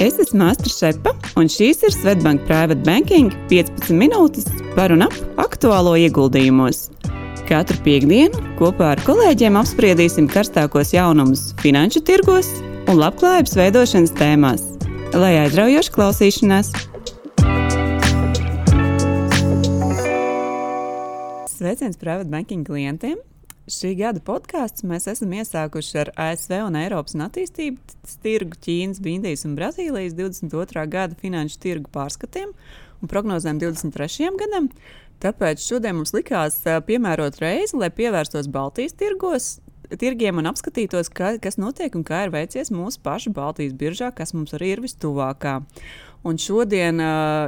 Es esmu Astra Šepa, un šīs ir Svetbank Private Banking 15 minūtes par un ap aktuālo ieguldījumos. Katru piekdienu kopā ar kolēģiem apspriedīsim karstākos jaunumus finanšu tirgos un labklājības veidošanas tēmās. Lai aizraujoši klausīšanās! Sveiciens Private Banking klientiem! Šī gada podkāsts mēs esam iesākuši ar ASV un Eiropas un attīstības tirgu, Ķīnas, Indijas un Brazīlijas 22. gada finanšu tirgu pārskatiem un prognozēm 23. gadam. Tāpēc šodien mums likās piemērot reizi, lai pievērstos Baltijas tirgos, tirgiem un apskatītos, ka, kas notiek un kā ir veicies mūsu pašu Baltijas biržā, kas mums arī ir vistuvākā. Un šodien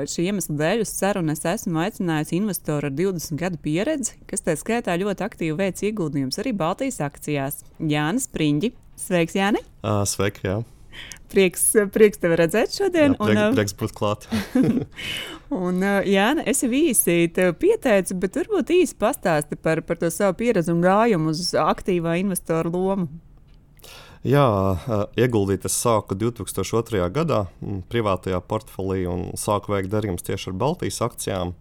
šī iemesla dēļ uz sarunu es esmu aicinājusi investoru ar 20 gadu pieredzi, kas tā skaitā ļoti aktīvi veic ieguldījumus arī Baltijas akcijās. Jānis Spriņģi. Sveiks, Jāni! Sveiki, jā! Prieks, prieks tevi redzēt šodien. Jā, prieks, un, prieks būt klāt. un, Jā, es jau īsi pieteicu, bet varbūt īsi pastāsti par, par to savu pieredzi un gājumu uz aktīvā investora lomu. Jā, ieguldīt es sāku 2002. gadā privātajā portfelī un sāku veikt darījumus tieši ar Baltijas akcijām.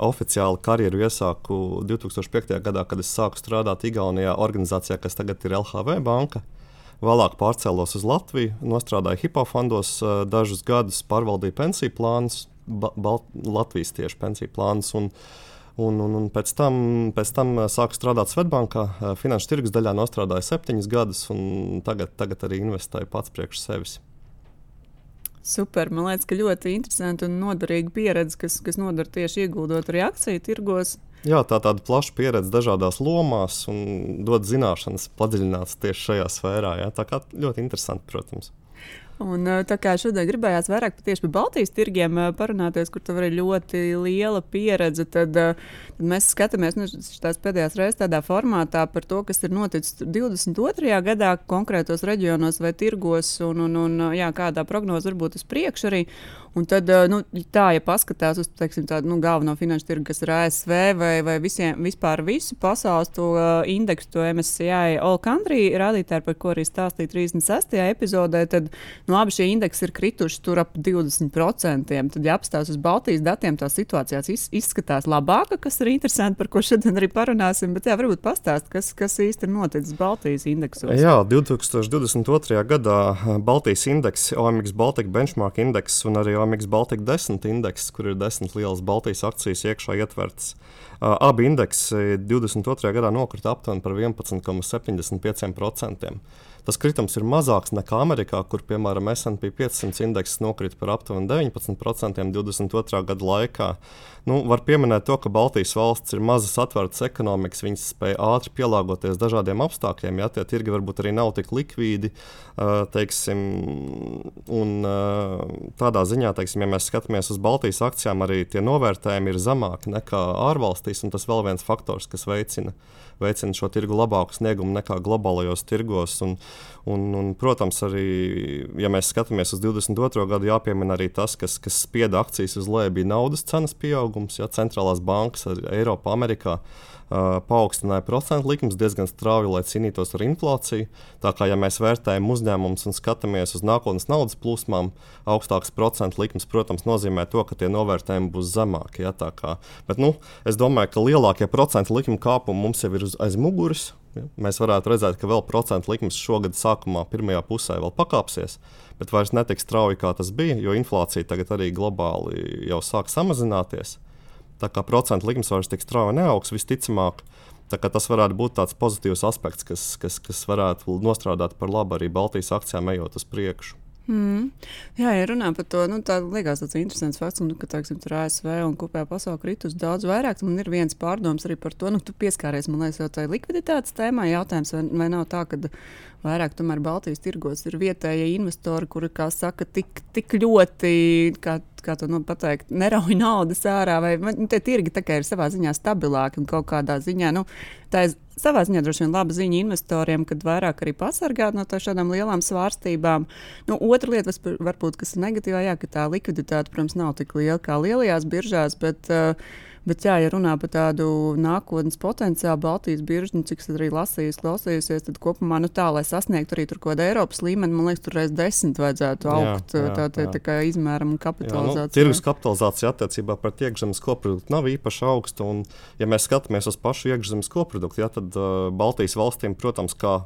Oficiāli karjeru iesāku 2005. gadā, kad es sāku strādāt Igaunijā organizācijā, kas tagad ir LHV banka. Vēlāk pārcēlos uz Latviju, nostrādāju hipofondos dažus gadus, pārvaldīju pensiju plānus, Latvijas tieši pensiju plānus. Un, Un, un, un pēc, tam, pēc tam sāku strādāt Svetbankā, finanšu tirgus daļā nostrādāju septiņus gadus, un tagad, tagad arī investēju pats priekš sevis. Super. Man liekas, ka ļoti interesanti un noderīga pieredze, kas, kas noder tieši ieguldot arī akciju tirgos. Jā, tā tāda plaša pieredze dažādās lomās un dod zināšanas padziļināts tieši šajā sfērā. Jā. Tā kā ļoti interesanti, protams. Un, tā kā šodien gribējās vairāk tieši par Baltijas tirgiem parunāties, kur tev ir ļoti liela pieredze, tad, tad mēs skatāmies nu, šīs pēdējās reizes tādā formātā par to, kas ir noticis 22. gadā konkrētos reģionos vai tirgos, un, un, un jā, kādā prognoze varbūt uz priekšu arī. Un tad, nu, tā, ja paskatās uz teiksim, tādu nu, galveno finanšu tirgu, kas ir ASV vai, vai visiem, vispār visu pasaules to uh, indeksu, to MSCI All Country rādītāju, par ko arī stāstīja 36. epizodē, tad nu, abi šie indeksi ir krituši tur ap 20%. Tad, ja apstāsta uz Baltijas datiem, tā situācija izskatās labāka, kas ir interesanti, par ko šodien arī parunāsim. Bet, jā, varbūt pastāst, kas, kas īsti ir noticis Baltijas indeksos. Jā, 2022. gadā Baltijas indeks, OMX Baltic Benchmark indeks un arī OMX OMX Baltic 10 indeks, kur ir desmit lielas Baltijas akcijas iekšā ietvertas. Uh, abi indeksi 22. gadā nokrita aptuveni par 11,75%. Tas kritums ir mazāks nekā Amerikā, kur piemēram SP 500 indeks nokrita par aptuveni 19% 22. gada laikā. Nu, var pieminēt to, ka Baltijas valsts ir mazas atvērtas ekonomikas, viņas spēj ātri pielāgoties dažādiem apstākļiem. Ja tie tirgi varbūt arī nav tik likvīdi, teiksim, un tādā ziņā, teiksim, ja mēs skatāmies uz Baltijas akcijām, arī tie novērtējumi ir zemāki nekā ārvalstīs, un tas vēl viens faktors, kas veicina veicina šo tirgu labāku sniegumu nekā globālajos tirgos. Un, un, un, protams, arī, ja mēs skatāmies uz 22. gadu, jāpiemina arī tas, kas, kas spieda akcijas uz leju, bija naudas cenas pieaugums, ja centrālās bankas Eiropā, Amerikā uh, paaugstināja procentu likumus diezgan strauji, lai cīnītos ar inflāciju. Tā kā ja mēs vērtējam uzņēmumus un skatāmies uz nākotnes naudas plūsmām, augstāks procentu likums, protams, nozīmē to, ka tie novērtējumi būs zemāki. Ja, bet, nu, es domāju, ka lielākie procentu likuma kāpumi mums jau ir uz, aiz muguras. Ja? Mēs varētu redzēt, ka vēl procentu likums šogad sākumā, pirmajā pusē, vēl pakāpsies, bet vairs netik strauji, kā tas bija, jo inflācija tagad arī globāli jau sāk samazināties. Tā kā procentu likums vairs tik strauji neaugs, visticamāk. Tas varētu būt tāds pozitīvs aspekts, kas, kas, kas varētu nostrādāt par labu arī Baltijas akcijām, ejot uz priekšu. Mm. Jā, ja runā par to, nu, tā liekas tāds interesants fakts, nu, ka teiksim, tur ASV un kopējā pasaulē kritus daudz vairāk. Man ir viens pārdoms arī par to, nu, tu pieskāries, man liekas, jau tai likviditātes tēmai. Jautājums, vai, vai nav tā, ka vairāk tomēr Baltijas tirgos ir vietējie investori, kuri, kā saka, tik, tik ļoti, kā, kā to nu, pateikt, nerauj naudas ārā, vai nu, tie tirgi ir savā ziņā stabilāki un kaut kādā ziņā. Nu, tā ir savā ziņā droši vien laba ziņa investoriem, kad vairāk arī pasargāt no šādām lielām svārstībām. Nu, otra lieta, varbūt, kas ir negatīvā, jā, ka tā likviditāte, protams, nav tik liela kā lielajās biržās, bet uh, Bet, jā, ja runā par tādu nākotnes potenciālu, Baltijas biržu, nu, cik es arī lasīju, klausījusies, tad kopumā nu, tā, lai sasniegtu arī kaut kādu Eiropas līmeni, man liekas, tur reiz desmit vajadzētu augt jā, jā, tā, tā, tā kā izmēram un kapitalizācija. Jā, nu, tirgus kapitalizācija attiecībā pret iekšzemes koproduktu nav īpaši augsta. Un, ja mēs skatāmies uz pašu iekšzemes koproduktu, jā, tad uh, Baltijas valstīm, protams, kā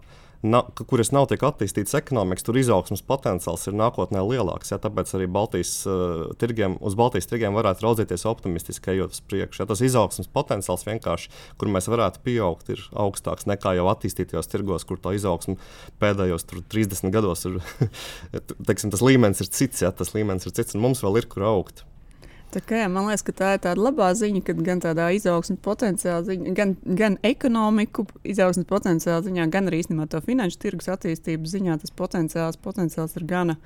na, kuras nav tik attīstītas ekonomikas, tur izaugsmas potenciāls ir nākotnē lielāks. Ja, tāpēc arī Baltijas, uh, tirgiem, uz Baltijas tirgiem varētu raudzīties optimistiski, ejot uz priekšu. Ja, tas izaugsmas potenciāls vienkārši, kur mēs varētu pieaugt, ir augstāks nekā jau attīstītajos tirgos, kur tā izaugsme pēdējos 30 gados ir. teiksim, tas līmenis ir cits, ja, tas līmenis ir cits, un mums vēl ir kur augt. Kā, jā, man liekas, ka tā ir tāda labā ziņa, ka gan tādā izaugsmes potenciāla ziņā, gan, gan ekonomiku izaugsmes potenciāla ziņā, gan arī īstenībā to finanšu tirgus attīstības ziņā tas potenciāls, potenciāls ir gana,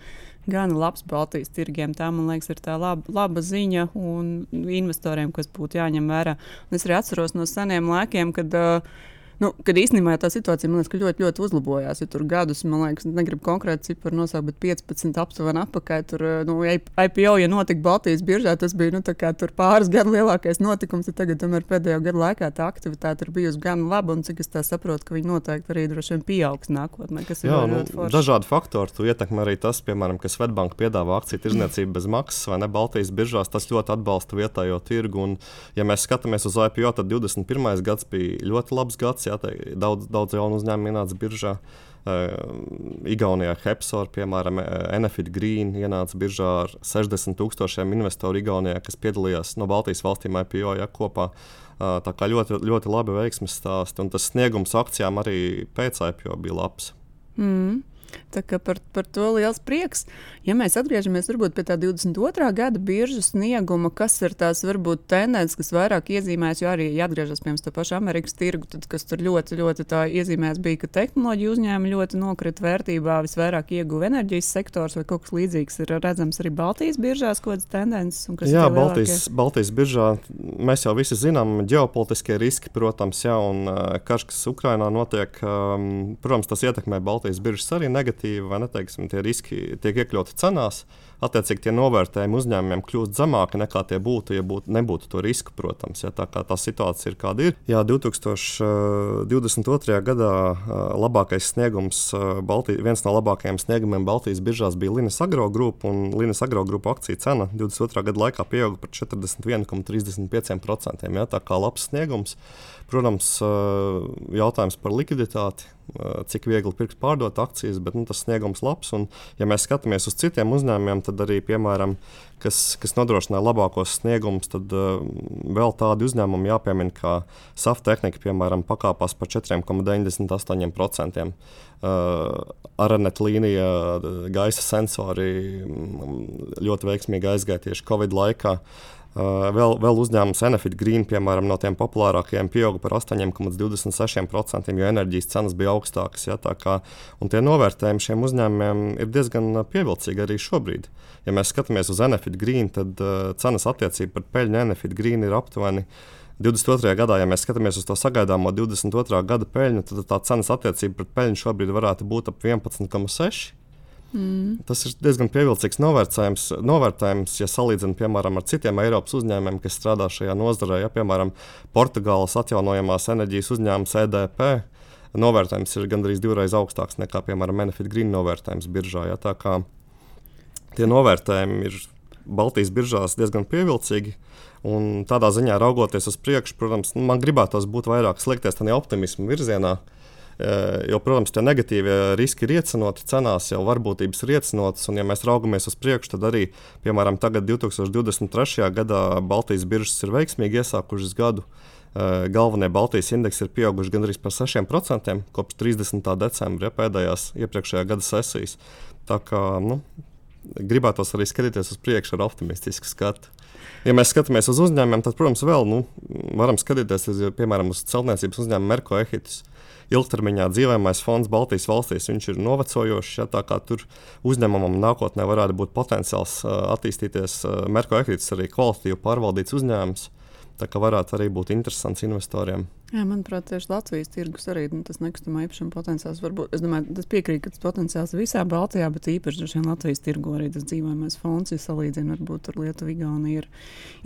gana labs Baltijas tirgiem. Tā, man liekas, ir tā laba, laba ziņa un investoriem, kas būtu jāņem vērā. Un es arī atceros no seniem laikiem, kad uh, Nu, kad īstenībā tā situācija liekas, ļoti, ļoti uzlabojās. Ja tur gadus, man liekas, negribu konkrēti ciparu nosaukt, bet 15 aptuveni apakaļ. Tur nu, IPO, ja notika Baltijas biržā, tas bija nu, pāris gadu lielākais notikums. Tagad, tomēr pēdējo gadu laikā tā aktivitāte ir bijusi gan laba, un cik es saprotu, ka viņi noteikti arī droši vien pieaugs nākotnē. Jā, nu, dažādi faktori. Tu ietekmē arī tas, piemēram, ka Svetbanka piedāvā akciju tirdzniecību bez maksas vai ne Baltijas biržās. Tas ļoti atbalsta vietējo tirgu. Un, ja mēs skatāmies uz IPO, tad 21. gads bija ļoti labs gads jā, daudz, daudz jaunu uzņēmumu ienāca biržā. Uh, Igaunijā Hepsor, piemēram, Enefit Green ienāca biržā ar 60 tūkstošiem investoru Igaunijā, kas piedalījās no Baltijas valstīm IPO ja, kopā. Uh, tā kā ļoti, ļoti labi veiksmes stāsti, un tas sniegums akcijām arī pēc IPO bija labs. Mm. Tā kā par, par to liels prieks. Ja mēs atgriežamies pie tā 22. gada biržas snieguma, kas ir tās varbūt tendences, kas vairāk iezīmēs, jo arī jāatgriežas pie tā paša Amerikas tirgu, tad, kas tur ļoti, ļoti iezīmēs, bija, ka tehnoloģija uzņēmumi ļoti nokrita vērtībā, visvairāk ieguva enerģijas sektors vai kaut kas līdzīgs ir redzams arī Baltijas biržās, kādas tendences. Jā, Baltijas, Baltijas biržā mēs jau visi zinām, ģeopolitiskie riski, protams, jā, un uh, karš, kas Ukrainā notiek, um, protams, tas ietekmē Baltijas biržas arī negatīvi, vai ne? Teiksim, tie riski tiek iekļauti cenās. Attiecīgi, tie novērtējumi uzņēmumiem kļūst zemāki nekā tie būtu, ja būtu, nebūtu to risku, protams. Ja, tā tā situācija ir kāda ir. Jā, 2022. gadā labākais sniegums, Baltī, viens no labākajiem sniegumiem Baltijas biržās bija Linas Agro grupa, un Linas Agro grupa akciju cena 22. gada laikā pieauga par 41,35%. Ja, tā kā labs sniegums. Protams, jautājums par likviditāti, cik viegli pirkt pārdot akcijas, bet nu, tas sniegums labs. Un, ja mēs skatāmies uz citiem uzņēmumiem, tad arī, piemēram, kas, kas nodrošināja labākos sniegumus, tad uh, vēl tādi uzņēmumi jāpiemina, kā Saftehnika, piemēram, pakāpās par 4,98%. Uh, Aranet līnija, gaisa sensori ļoti veiksmīgi aizgāja tieši Covid laikā. Uh, vēl, vēl uzņēmums Enefit Green, piemēram, no tiem populārākajiem, pieauga par 8,26%, jo enerģijas cenas bija augstākas. Ja, kā, tie novērtējumi šiem uzņēmumiem ir diezgan pievilcīgi arī šobrīd. Ja mēs skatāmies uz Enefit Green, tad uh, cenas attiecība pret peļņu Enefit Green ir aptuveni 22. gadā, ja mēs skatāmies uz to sagaidāmo 22. gada peļņu, tad tā cenas attiecība pret peļņu šobrīd varētu būt ap 11,6%. Mm. Tas ir diezgan pievilcīgs novērtējums, novērtējums ja salīdzinām piemēram ar citiem Eiropas uzņēmumiem, kas strādā šajā nozarē. Ja, piemēram, Portugāles atjaunojamās enerģijas uzņēmums EDP. Novērtējums ir gandrīz divreiz augstāks nekā, piemēram, Benefit Green novērtējums biržā. Ja, tā kā tie novērtējumi ir Baltijas biržās diezgan pievilcīgi. Un tādā ziņā raugoties uz priekšu, protams, man gribētos būt vairāk slikties tajā optimismu virzienā. Uh, jo, protams, tie negatīvie riski ir iecenoti cenās, jau varbūtības ir iecenotas. Un, ja mēs raugamies uz priekšu, tad arī, piemēram, tagad, 2023. gadā, Baltijas biržas ir veiksmīgi iesākušas gadu. Eh, galvenie Baltijas indeksi ir pieauguši gandrīz par 6% kopš 30. decembra ja, pēdējās iepriekšējā gada sesijas. Tā kā nu, gribētos arī skatīties uz priekšu ar optimistisku skatu. Ja mēs skatāmies uz uzņēmumiem, tad, protams, vēl nu, varam skatīties uz, piemēram, uz celtniecības uzņēmumu Merko Ehitis ilgtermiņā dzīvojamais fonds Baltijas valstīs ir novecojošs. Ja, tā kā tur uzņēmumam nākotnē varētu būt potenciāls attīstīties, Merko Ekrītis arī kvalitatīvi pārvaldīts uzņēmums. Tā kā varētu arī būt interesants investoriem. Jā, manuprāt, tieši Latvijas tirgus arī nu, tas nekustamā īpašuma potenciāls var būt. Es domāju, tas piekrīt, ka tas potenciāls visā Baltijā, bet īpaši droši vien Latvijas tirgu arī tas dzīvojamais fonds, ja salīdzina varbūt ar Lietuvu, Igauniju, ir,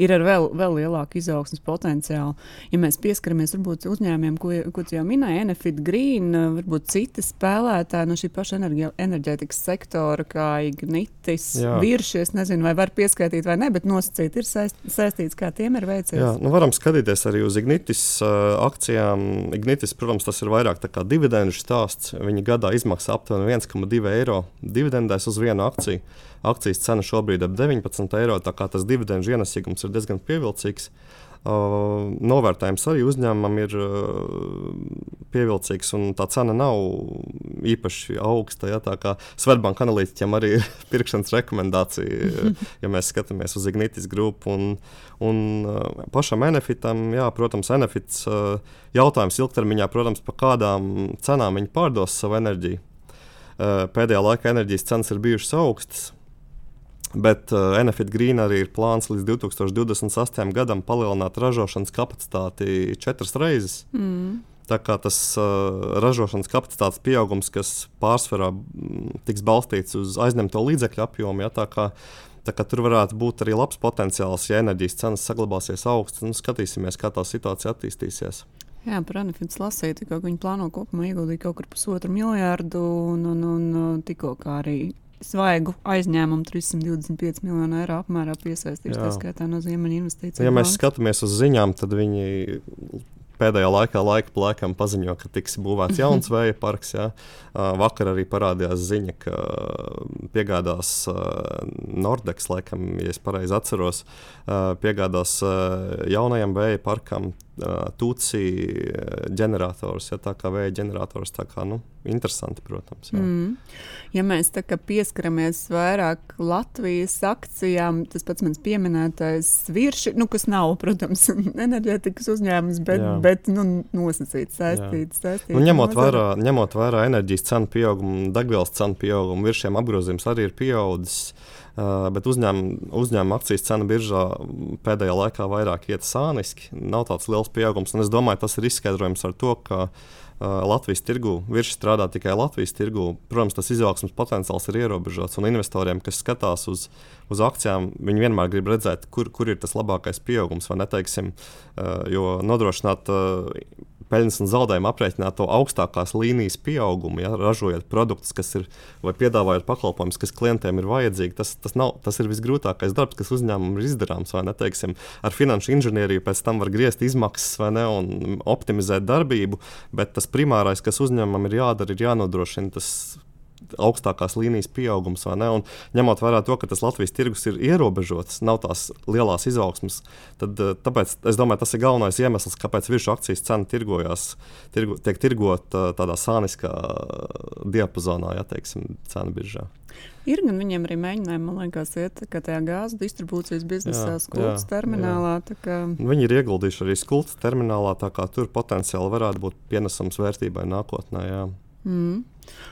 ir ar vēl, vēl lielāku izaugsmas potenciālu. Ja mēs pieskaramies varbūt uzņēmumiem, ko, ko tu jau minēji, Enefit Green, varbūt citi spēlētāji no šī paša energi, enerģētikas sektora, kā Ignitis, Viršies, nezinu, vai var pieskaitīt vai ne, bet nosacīt ir saist, saistīts, kā tiem ir veicies. Jā, nu varam skatīties arī uz Ignitis. Uh, akcijām Ignitis, protams, tas ir vairāk dividendžu stāsts. Viņi gadā izmaksā aptuveni 1,2 eiro dividendēs uz vienu akciju. Akcijas cena šobrīd ir 19 eiro, tā kā tas dividendžu ienesīgums ir diezgan pievilcīgs. Uh, Uh, novērtējums arī uzņēmumam ir uh, pievilcīgs, un tā cena nav īpaši augsta. Ja, tā kā Svetbanka analītiķiem arī ir pirkšanas rekomendācija, ja mēs skatāmies uz Ignitis grupu. Un, un uh, pašam Enefitam, jā, protams, Enefits jautājums ilgtermiņā, protams, par kādām cenām viņi pārdos savu enerģiju. Pēdējā laikā enerģijas cenas ir bijušas augstas. Bet uh, Enefit Green arī ir plāns līdz 2028. gadam palielināt ražošanas kapacitāti četras reizes. Mm. Tā kā tas uh, ražošanas kapacitātes pieaugums, kas pārsvarā m, tiks balstīts uz aizņemto līdzekļu apjomu, ja, tā kā, tā kā tur varētu būt arī labs potenciāls, ja enerģijas cenas saglabāsies augstas. Nu, skatīsimies, kā tā situācija attīstīsies. Jā, par Anafits lasīju, ka viņi plāno kopumā ieguldīt kaut kur pusotru miljārdu, un, un, un tikko arī svaigu aizņēmumu 325 miljonu eiro apmērā piesaistīs. Tā skaitā no Ziemeļa investīcijiem. Ja mēs skatāmies uz ziņām, tad viņi pēdējā laikā laika plēkam paziņo, ka tiks būvēts jauns vēja parks. Jā. Vakar arī parādījās ziņa, ka piegādās Nordex, laikam, ja es pareizi atceros, piegādās jaunajam vēja parkam tūci ģenerators, ja tā kā vēja ģenerators. Tā kā, nu, interesanti, protams. Jā. Mm. Ja mēs pieskaramies vairāk Latvijas akcijām, tas pats mans pieminētais virši, nu, kas nav, protams, enerģētikas uzņēmums, bet, jā. bet nu, nosacīts, saistīts. saistīts nu, ņemot, vērā, ņemot vērā enerģijas cenu pieaugumu, degvielas cenu pieaugumu, viršiem apgrozījums arī ir pieaudzis. Uh, bet uzņēmuma uzņēmuma akcijas cena biržā pēdējā laikā vairāk iet sāniski. Nav tāds liels pieaugums. Es domāju, tas ir izskaidrojams ar to, ka uh, Latvijas tirgu virs strādā tikai Latvijas tirgu. Protams, tas izaugsmas potenciāls ir ierobežots. Un investoriem, kas skatās uz, uz akcijām, viņi vienmēr grib redzēt, kur, kur ir tas labākais pieaugums. Neteiksim, uh, jo nodrošināt peļņas un zaudējumu aprēķināt to augstākās līnijas pieaugumu, ja, ražojot produktus, kas ir vai piedāvājot pakalpojumus, kas klientiem ir vajadzīgi. Tas, tas, nav, tas ir visgrūtākais darbs, kas uzņēmumam ir izdarāms. Neteiksim, ar finanšu inženieriju pēc tam var griezt izmaksas ne, un optimizēt darbību, bet tas primārais, kas uzņēmumam ir jādara, ir jānodrošina tas augstākās līnijas pieaugums. Ņemot vērā to, ka tas Latvijas tirgus ir ierobežots, nav tās lielās izaugsmas, tad eh, tāpēc, es domāju, tas ir galvenais iemesls, kāpēc virsmu akcijas cena tirgojās, tirgo, tiek tirgot eh, tādā sāniskā diapazonā, ja teiksim, cenu biržā. Ir gan viņiem arī mēģinājumi, man liekas, iet tajā gāzes distribūcijas biznesā, skultas terminālā. Kā... Viņi ir ieguldījuši arī skultas terminālā, tā kā tur potenciāli varētu būt pienesums vērtībai nākotnē. Jā. Mm.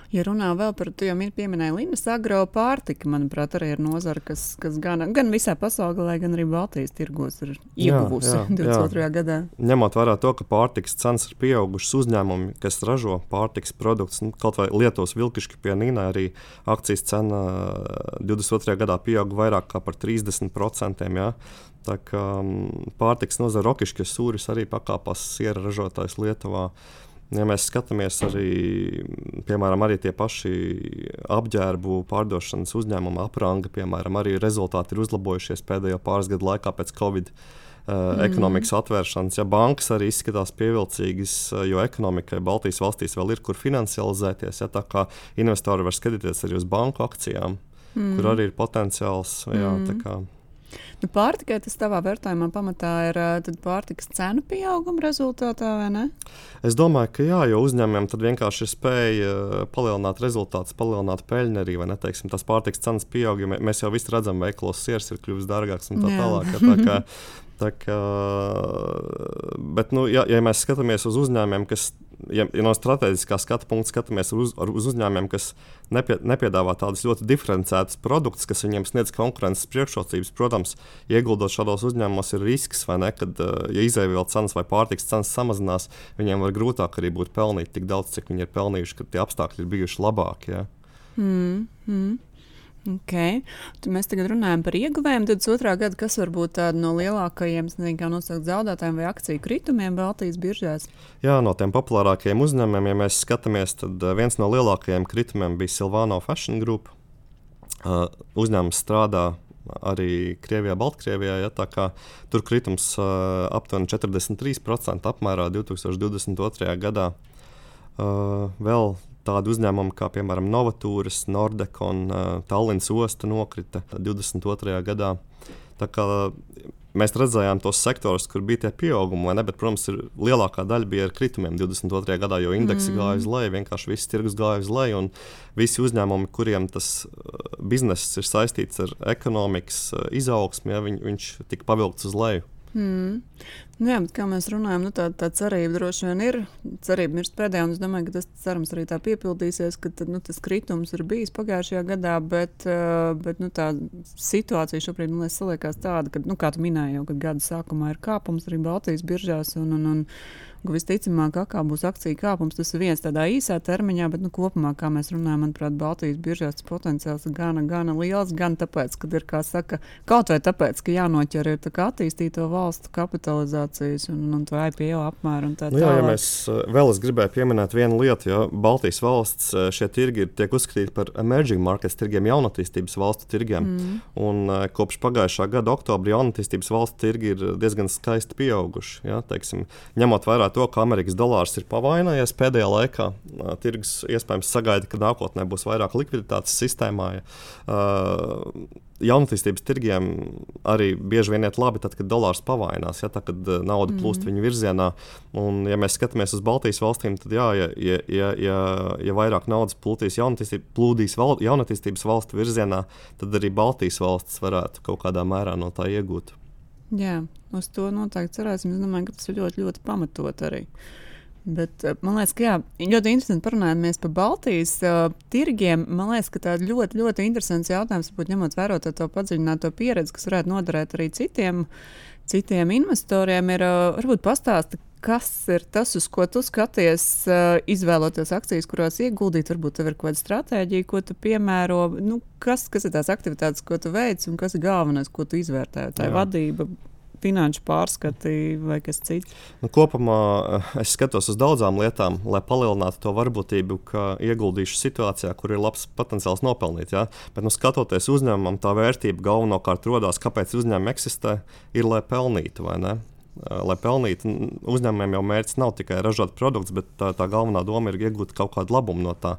Ja runā vēl par to, jau pieminēja Līnas agro pārtika, manuprāt, arī ir nozara, kas, kas gan, gan visā pasaulē, gan arī Baltijas tirgos ir ieguvusi jā, jā, 22. Jā. gadā. Ņemot vērā to, ka pārtikas cenas ir pieaugušas uzņēmumi, kas ražo pārtikas produktus, nu, kaut vai Lietuvas vilkišķi pie Nīnā, arī akcijas cena 22. gadā pieauga vairāk kā par 30%. Jā. Tā kā pārtikas nozara Rokišķis sūris arī pakāpās siera ražotājs Lietuvā. Ja mēs skatāmies arī, piemēram, arī tie paši apģērbu pārdošanas uzņēmuma apranga, piemēram, arī rezultāti ir uzlabojušies pēdējo pāris gadu laikā pēc Covid. Mm. ekonomikas atvēršanas. Ja bankas arī izskatās pievilcīgas, uh, jo ekonomikai Baltijas valstīs vēl ir kur finansializēties. Ja, tā kā investori var skatīties arī uz banku akcijām, mm. kur arī ir potenciāls. Jā, mm. Nu, pārtikai tas tavā vērtējumā pamatā ir pārtikas cenu pieauguma rezultātā, vai ne? Es domāju, ka jā, jo uzņēmumiem tad vienkārši ir spēja palielināt rezultātus, palielināt peļņu arī, vai ne? Teiksim, tas pārtikas cenas pieaug, jo mēs jau visi redzam, ka veikalos siers ir kļuvis dārgāks un tā jā. tālāk. Tā kā, Tā kā, bet, nu, ja, ja mēs skatāmies uz uzņēmumiem, kas ja, ja no strateģiskā skatu punkta skatāmies uz, uz uzņēmumiem, kas nepie, nepiedāvā tādus ļoti diferencētus produktus, kas viņiem sniedz konkurences priekšrocības, protams, ieguldot šādos uzņēmumos, ir risks, vai ne, kad, ja izēvielu cenas vai pārtikas cenas samazinās, viņiem var grūtāk arī būt pelnīt tik daudz, cik viņi ir pelnījuši, kad tie apstākļi ir bijuši labāki. Ja. Mm, mm. Okay. Tad mēs tagad runājam par ieguvējiem. 22. gada, kas var būt tādi no lielākajiem, nezinu, nosaukt zaudētājiem vai akciju kritumiem Baltijas biržās? Jā, no tiem populārākajiem uzņēmumiem, ja mēs skatāmies, tad eh, viens no lielākajiem kritumiem bija Silvano Fashion Group. Uh, uzņēmums strādā arī Krievijā, Baltkrievijā. Ja, tur kritums uh, aptuveni 43% apmērā 2022. gadā. Uh, vēl tādi uzņēmumi kā piemēram Novatūras, Nordek un uh, Tallinas osta nokrita 22. gadā. Mēs redzējām tos sektorus, kur bija tie pieaugumi, ne, bet, protams, ir, lielākā daļa bija ar kritumiem 22. gadā, jo indeksi mm. gāja uz leju, vienkārši viss tirgus gāja uz leju. Visi uzņēmumi, kuriem tas bizness ir saistīts ar ekonomikas izaugsmu, ja, viņ, viņš tika pavilkts uz leju. Mm. Nu jā, kā mēs runājam, nu tā, tā cerība droši vien ir. Cerība mirst pēdējā, un es domāju, ka tas cerams arī tā piepildīsies, ka tad, nu, tas kritums ir bijis pagājušajā gadā, bet, uh, bet nu, tā situācija šobrīd man liekas, tāda, ka, nu, kā tu minēji, jau gada sākumā ir kāpums arī Baltijas biržās. Un, un, un, ka visticamāk, kā būs akciju kāpums, tas ir viens tādā īsā termiņā, bet nu, kopumā, kā mēs runājam, manuprāt, Baltijas biržās potenciāls ir gana, gana liels. Gan tāpēc, ka ir, kā saka, kaut vai tāpēc, ka jānoķer ir attīstīto valstu kapitalizācijas un, un to IPO apmēru. Tā, nu, jā, ja mēs eh, vēl es gribēju pieminēt vienu lietu, jo Baltijas valsts eh, šie tirgi tiek uzskatīti par emerging markets tirgiem, jaunatīstības valstu tirgiem. Mm. Un, eh, kopš pagājušā gada oktobra jaunatīstības valstu tirgi ir diezgan skaisti pieauguši. Ja, teiksim, ņemot vērā to, ka Amerikas dolārs ir pavainojies pēdējā laikā, tirgus iespējams sagaida, ka nākotnē būs vairāk likviditātes sistēmā. Ja, jaunatīstības tirgiem arī bieži vien iet labi, tad, kad dolārs pavainās, ja, tā, kad nauda plūst mm. viņu virzienā. Un, ja mēs skatāmies uz Baltijas valstīm, tad, jā, ja, ja, ja, ja, ja vairāk naudas plūdīs jaunatīstības, val, jaunatīstības valstu virzienā, tad arī Baltijas valstis varētu kaut kādā mērā no tā iegūt. Jā, uz to noteikti cerēsim. Es domāju, ka tas ir ļoti, ļoti pamatot arī. Bet, eh, man liekas, ka jā, ļoti interesanti parunājamies par Baltijas uh, tirgiem. Man liekas, ka tāds ļoti, ļoti interesants jautājums, varbūt ņemot vērā to padziļināto pieredzi, kas varētu noderēt arī citiem, citiem investoriem, ir uh, varbūt pastāstīt, kas ir tas, uz ko tu skaties, uh, izvēloties akcijas, kurās ieguldīt. Varbūt tev ir kaut kāda stratēģija, ko tu piemēro. Nu, kas, kas ir tās aktivitātes, ko tu veic, un kas ir galvenais, ko tu izvērtē? Tā ir vadība. Finanšu pārskati vai kas cits? Nu, kopumā eh, es skatos uz daudzām lietām, lai palielinātu to varbūtību, ka ieguldīšu situācijā, kur ir labs potenciāls nopelnīt. Ja? Bet, nu, skatoties uzņēmumam, tā vērtība galvenokārt radās, kāpēc uzņēmumi eksistē, ir lai pelnītu vai ne lai pelnītu. Uzņēmumiem jau mērķis nav tikai ražot produktus, bet tā, tā galvenā doma ir iegūt kaut kādu labumu no tā.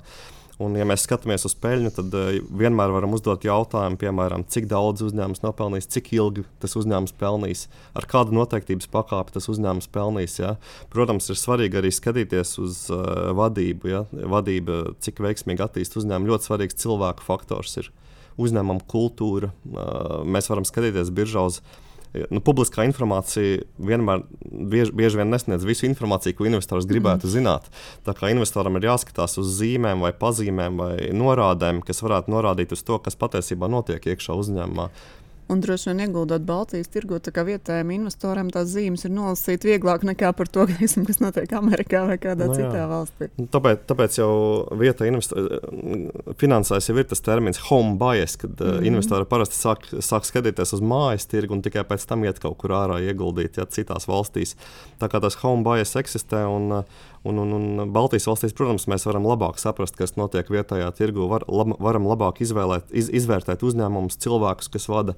Un, ja mēs skatāmies uz peļņu, tad uh, vienmēr varam uzdot jautājumu, piemēram, cik daudz uzņēmums nopelnīs, cik ilgi tas uzņēmums pelnīs, ar kādu noteiktības pakāpi tas uzņēmums pelnīs. Ja? Protams, ir svarīgi arī skatīties uz uh, vadību. Ja? Vadība, cik veiksmīgi attīstīt uzņēmumu, ļoti svarīgs cilvēku faktors ir uzņēmuma kultūra. Uh, mēs varam skatīties biržā uz nu, publiskā informācija vienmēr bieži, bieži vien nesniedz visu informāciju, ko investors gribētu mm. zināt. Tā kā investoram ir jāskatās uz zīmēm, vai pazīmēm, vai norādēm, kas varētu norādīt uz to, kas patiesībā notiek iekšā uzņēmumā. Un droši vien ieguldot Baltijas tirgu, tā kā vietējiem investoriem tās zīmes ir nolasīt vieglāk nekā par to, teiksim, kas notiek Amerikā vai kādā no, nu citā valstī. Nu, tāpēc, tāpēc jau vietējā finansēs jau ir tas termins home bias, kad mm -hmm. investori parasti sāk, sāk skatīties uz mājas tirgu un tikai pēc tam iet kaut kur ārā ieguldīt ja, citās valstīs. Tā kā tas home bias eksistē. Un, uh, Un, un, un Baltijas valstīs, protams, mēs varam labāk saprast, kas notiek vietējā tirgu. Var, lab, varam labāk izvēlēt, iz, izvērtēt uzņēmumus, cilvēkus, kas vada,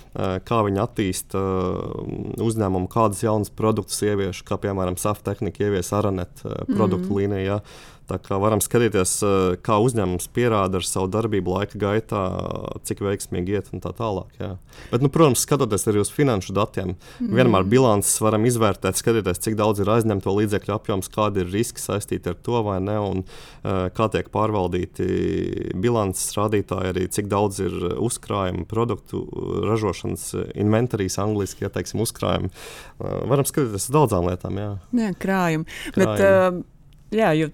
kā viņi attīsta uzņēmumu, kādas jaunas produktus ievieš, kā piemēram Saftehnika ievies Aranet produktu mm līnijā. Tā kā varam skatīties, eh, kā uzņēmums pierāda ar savu darbību laika gaitā, cik veiksmīgi iet un tā tālāk. Jā. Bet, nu, protams, skatoties arī uz finanšu datiem, mm. vienmēr bilances varam izvērtēt, skatīties, cik daudz ir aizņemto līdzekļu apjoms, kādi ir riski saistīti ar to vai ne, un uh, kā tiek pārvaldīti bilances rādītāji, arī cik daudz ir uzkrājumu produktu ražošanas inventārijas, angļuiski ieteiksim, uzkrājumu. Uh, varam skatīties uz daudzām lietām. Jā, jā krājumi. krājumi. Bet, uh, Jā, jo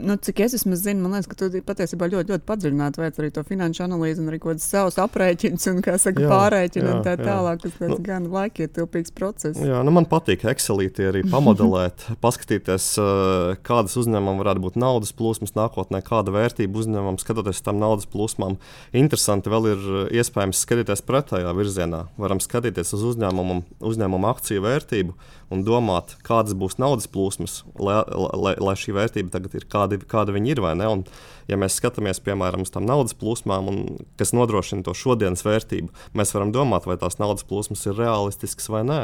nu, cik es esmu zinu, man liekas, ka tu patiesībā ļoti, ļoti padziļināti veic arī to finanšu analīzi un arī kaut kādas savas aprēķinas un, kā saka, jā, pārēķina un tā tālāk. Tas nu, gan laikietilpīgs process. Jā, nu man patīk Excelīti arī pamodelēt, paskatīties, kādas uzņēmumam varētu būt naudas plūsmas nākotnē, kāda vērtība uzņēmumam, skatoties tam naudas plūsmām. Interesanti vēl ir iespējams skatīties pretējā virzienā. Varam skatīties uz uzņēmumu, uzņēmumu akciju vērtību un domāt, kādas būs naudas plūsmas, lai, lai, lai šī vērtība tagad ir kāda, kāda viņi ir. Un, ja mēs skatāmies piemēram uz tām naudas plūsmām, un, kas nodrošina to šodienas vērtību, mēs varam domāt, vai tās naudas plūsmas ir realistiskas vai nē.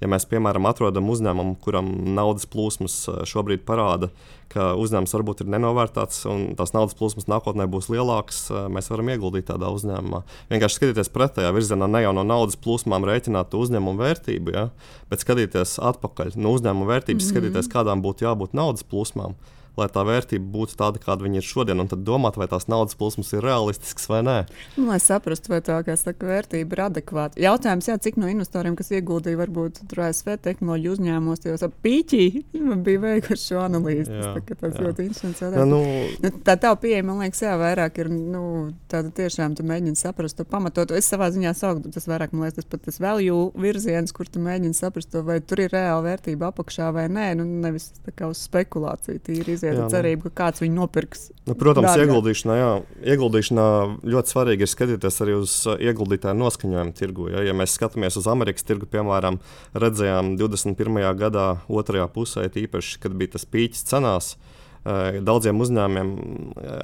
Ja mēs, piemēram, atrodam uzņēmumu, kuram naudas plūsmas eh, šobrīd parāda, ka uzņēmums varbūt ir nenovērtēts un tās naudas plūsmas nākotnē būs lielākas, eh, mēs varam ieguldīt tādā uzņēmumā. Vienkārši skatīties pretējā virzienā, ne jau no naudas plūsmām rēķināt uzņēmumu vērtību, ja, bet skatīties atpakaļ no uzņēmuma vērtības, mm -hmm. skatīties, kādām būtu jābūt naudas plūsmām lai tā vērtība būtu tāda, kāda viņa ir šodien, un tad domāt, vai tās naudas plūsmas ir realistiskas vai nē. Nu, lai saprastu, vai tā saka, vērtība ir adekvāta. Jautājums, jā, cik no investoriem, kas ieguldīja varbūt ASV tehnoloģiju uzņēmumos, jau pīķī bija veikuši šo analīzi. Jā, tas, tas jā. ļoti interesants. Jā, nu, nu, tā tā pieeja, man liekas, jā, vairāk ir nu, tāda tiešām tu mēģini saprast to pamatot. Es savā ziņā sauktu tas vairāk, man liekas, tas pat tas value virziens, kur tu mēģini saprast to, vai tur ir reāla vērtība apakšā vai nē, nu nevis tā kā uz spekulāciju tīri iziet jā, nu. cerību, ka kāds viņu nopirks. Nu, protams, dārgāk. ieguldīšanā, jā, ieguldīšanā ļoti svarīgi ir skatīties arī uz uh, ieguldītāju noskaņojumu tirgu. Ja, ja mēs skatāmies uz Amerikas tirgu, piemēram, redzējām 21. gadā, otrajā pusē, īpaši, kad bija tas pīķis cenās. Uh, daudziem uzņēmumiem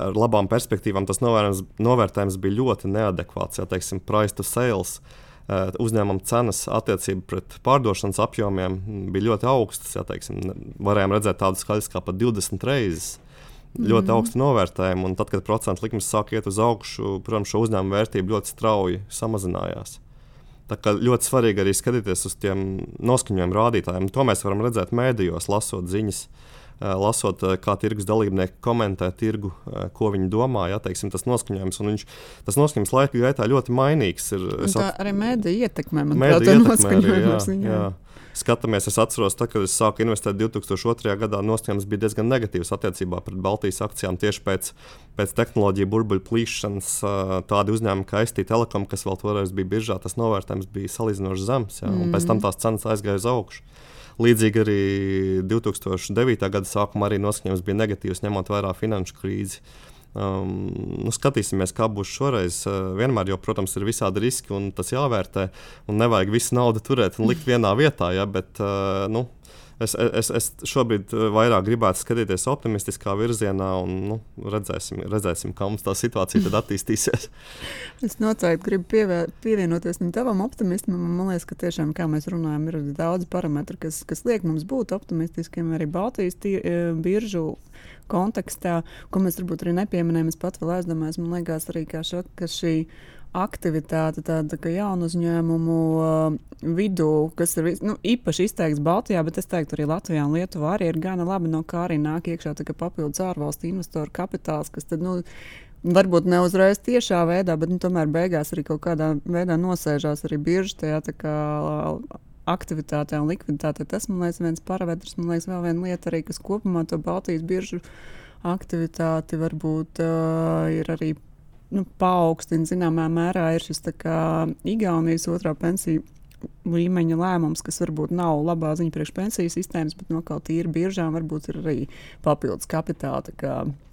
ar labām perspektīvām tas novērtējums bija ļoti neadekvāts. Ja teiksim, price to sales uh, uzņēmuma cenas attiecība pret pārdošanas apjomiem bija ļoti augstas. Jā, teiksim, varējām redzēt tādu skaļus kā pat 20 reizes. Mm. Ļoti augstu novērtējumu, un tad, kad procentu likmes sāk iet uz augšu, protams, šo uzņēmumu vērtība ļoti strauji samazinājās. Tā kā ļoti svarīgi arī skatīties uz tiem noskaņojumu rādītājiem. To mēs varam redzēt mēdījos, lasot ziņas. Uh, lasot, eh, kā tirgus dalībnieki komentē tirgu, eh, ko viņi domā. Ja, teiksim, tas noskaņojums, viņš, tas noskaņojums laika gaitā ļoti mainīgs. Ir, tā at... arī mēdī ietekmē man mēdī ietekmē arī, jā, jā. Skatāmies, es atceros, tā, kad es sāku investēt 2002. gadā, noskaņojums bija diezgan negatīvs attiecībā pret Baltijas akcijām tieši pēc, pēc tehnoloģiju burbuļu plīšanas. Tādi uzņēmumi kā ST Telekom, kas vēl toreiz bija biržā, tas novērtējums bija salīdzinoši zems, ja, un mm. pēc tam tās cenas aizgāja uz augšu. Līdzīgi arī 2009. gada sākumā arī noskaņojums bija negatīvs, ņemot vērā finanšu krīzi. Um, nu, skatīsimies, kā būs šoreiz. Uh, vienmēr, jau, protams, ir visādi riski, un tas jāvērtē. Un nevajag visu naudu turēt un likt vienā vietā. Ja, bet, uh, nu, es, es, es šobrīd eh, vairāk gribētu skatīties optimistiskā virzienā, un nu, redzēsim, redzēsim, kā mums tā situācija attīstīsies. es noteikti gribu pievēr, pievienoties tam optimismam. Man liekas, ka tiešām, kā mēs runājam, ir daudz parametru, kas, kas liek mums būt optimistiskiem arī Baltijas tī, eh, biržu kontekstā, ko mēs varbūt arī nepieminējam. Es pat vēl aizdomājos, man liekas, arī kā šo, ka šī aktivitāte tāda kā jaunu uzņēmumu uh, vidū, kas ir nu, īpaši izteikts Baltijā, bet es teiktu, arī Latvijā un Lietuvā arī ir gana labi, no kā arī nāk iekšā papildus ārvalstu investoru kapitāls, kas tad, nu, varbūt ne uzreiz tiešā veidā, bet nu, tomēr beigās arī kaut kādā veidā nosēžās arī bieži tajā kā, aktivitātē un likviditātē. Tas man liekas viens parametrs, man liekas vēl viena lieta arī, kas kopumā to Baltijas biržu aktivitāti varbūt uh, ir arī nu, paaugstina zināmā mērā ir šis Igaunijas otrā pensiju līmeņa lēmums, kas varbūt nav labā ziņa priekš pensiju sistēmas, bet no kaut tīri biržām varbūt ir arī papildus kapitāla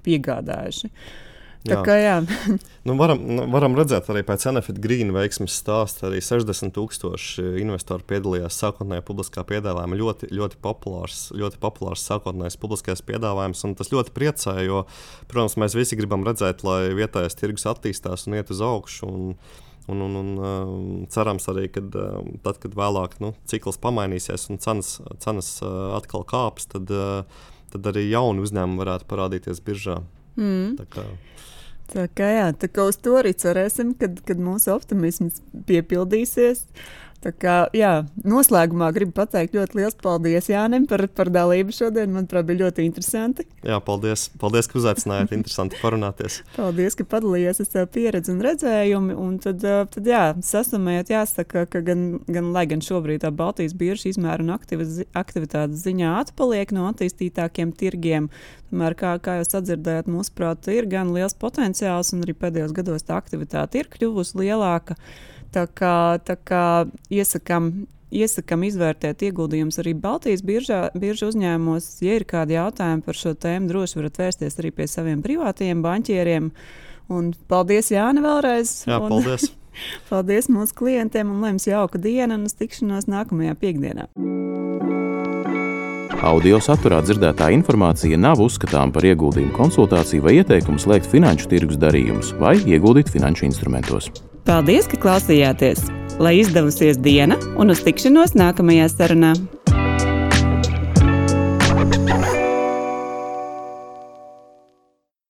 piegādājuši. Uh, Tā kā jā. nu, varam, nu, varam redzēt arī pēc Enefit Green veiksmes stāsta. Arī 60,000 investori piedalījās sākotnējā publiskā piedāvājumā. Ļoti, ļoti populārs, ļoti populārs sākotnējais publiskais piedāvājums. Tas ļoti priecē, jo, protams, mēs visi gribam redzēt, lai vietējais tirgus attīstās un iet uz augšu. Un, Un, un, un um, cerams arī, ka um, tad, kad vēlāk nu, cikls pamainīsies un cenas, cenas uh, atkal kāps, tad, uh, tad arī jauni uzņēmumi varētu parādīties biržā. Mm. Tā kā, Tā kā, jā, tā kā uz to arī cerēsim, kad, kad mūsu optimisms piepildīsies. Tā kā, jā, noslēgumā gribu pateikt ļoti liels paldies Jānim par, par dalību šodien. Manuprāt, bija ļoti interesanti. Jā, paldies, paldies ka uzaicinājāt. interesanti parunāties. Paldies, ka padalījies ar savu pieredzi un redzējumu. Un tad, tad jā, sasumējot, jāsaka, ka gan, gan, lai gan šobrīd tā Baltijas bieža izmēra un aktivitātes ziņā atpaliek no attīstītākiem tirgiem, tomēr, kā, kā jūs sadzirdējat, mūsuprāt, ir gan liels potenciāls un arī pēdējos gados tā aktivitāte ir kļuvusi lielāka. Tā kā, tā kā iesakām, iesakām izvērtēt ieguldījumus arī Baltijas biržā, biržu uzņēmumos. Ja ir kādi jautājumi par šo tēmu, droši varat vērsties arī pie saviem privātajiem banķieriem. Un paldies, Jāni, vēlreiz. Jā, paldies. Un, paldies mūsu klientiem un lai jums jauka diena un uz tikšanos nākamajā piekdienā. Audio saturā dzirdētā informācija nav uzskatāms par ieguldījumu konsultāciju vai ieteikumu slēgt finanšu tirgus darījumus vai ieguldīt finanšu instrumentos. Paldies, ka klausījāties! Lai izdevusies diena un uz tikšanos nākamajā sarunā!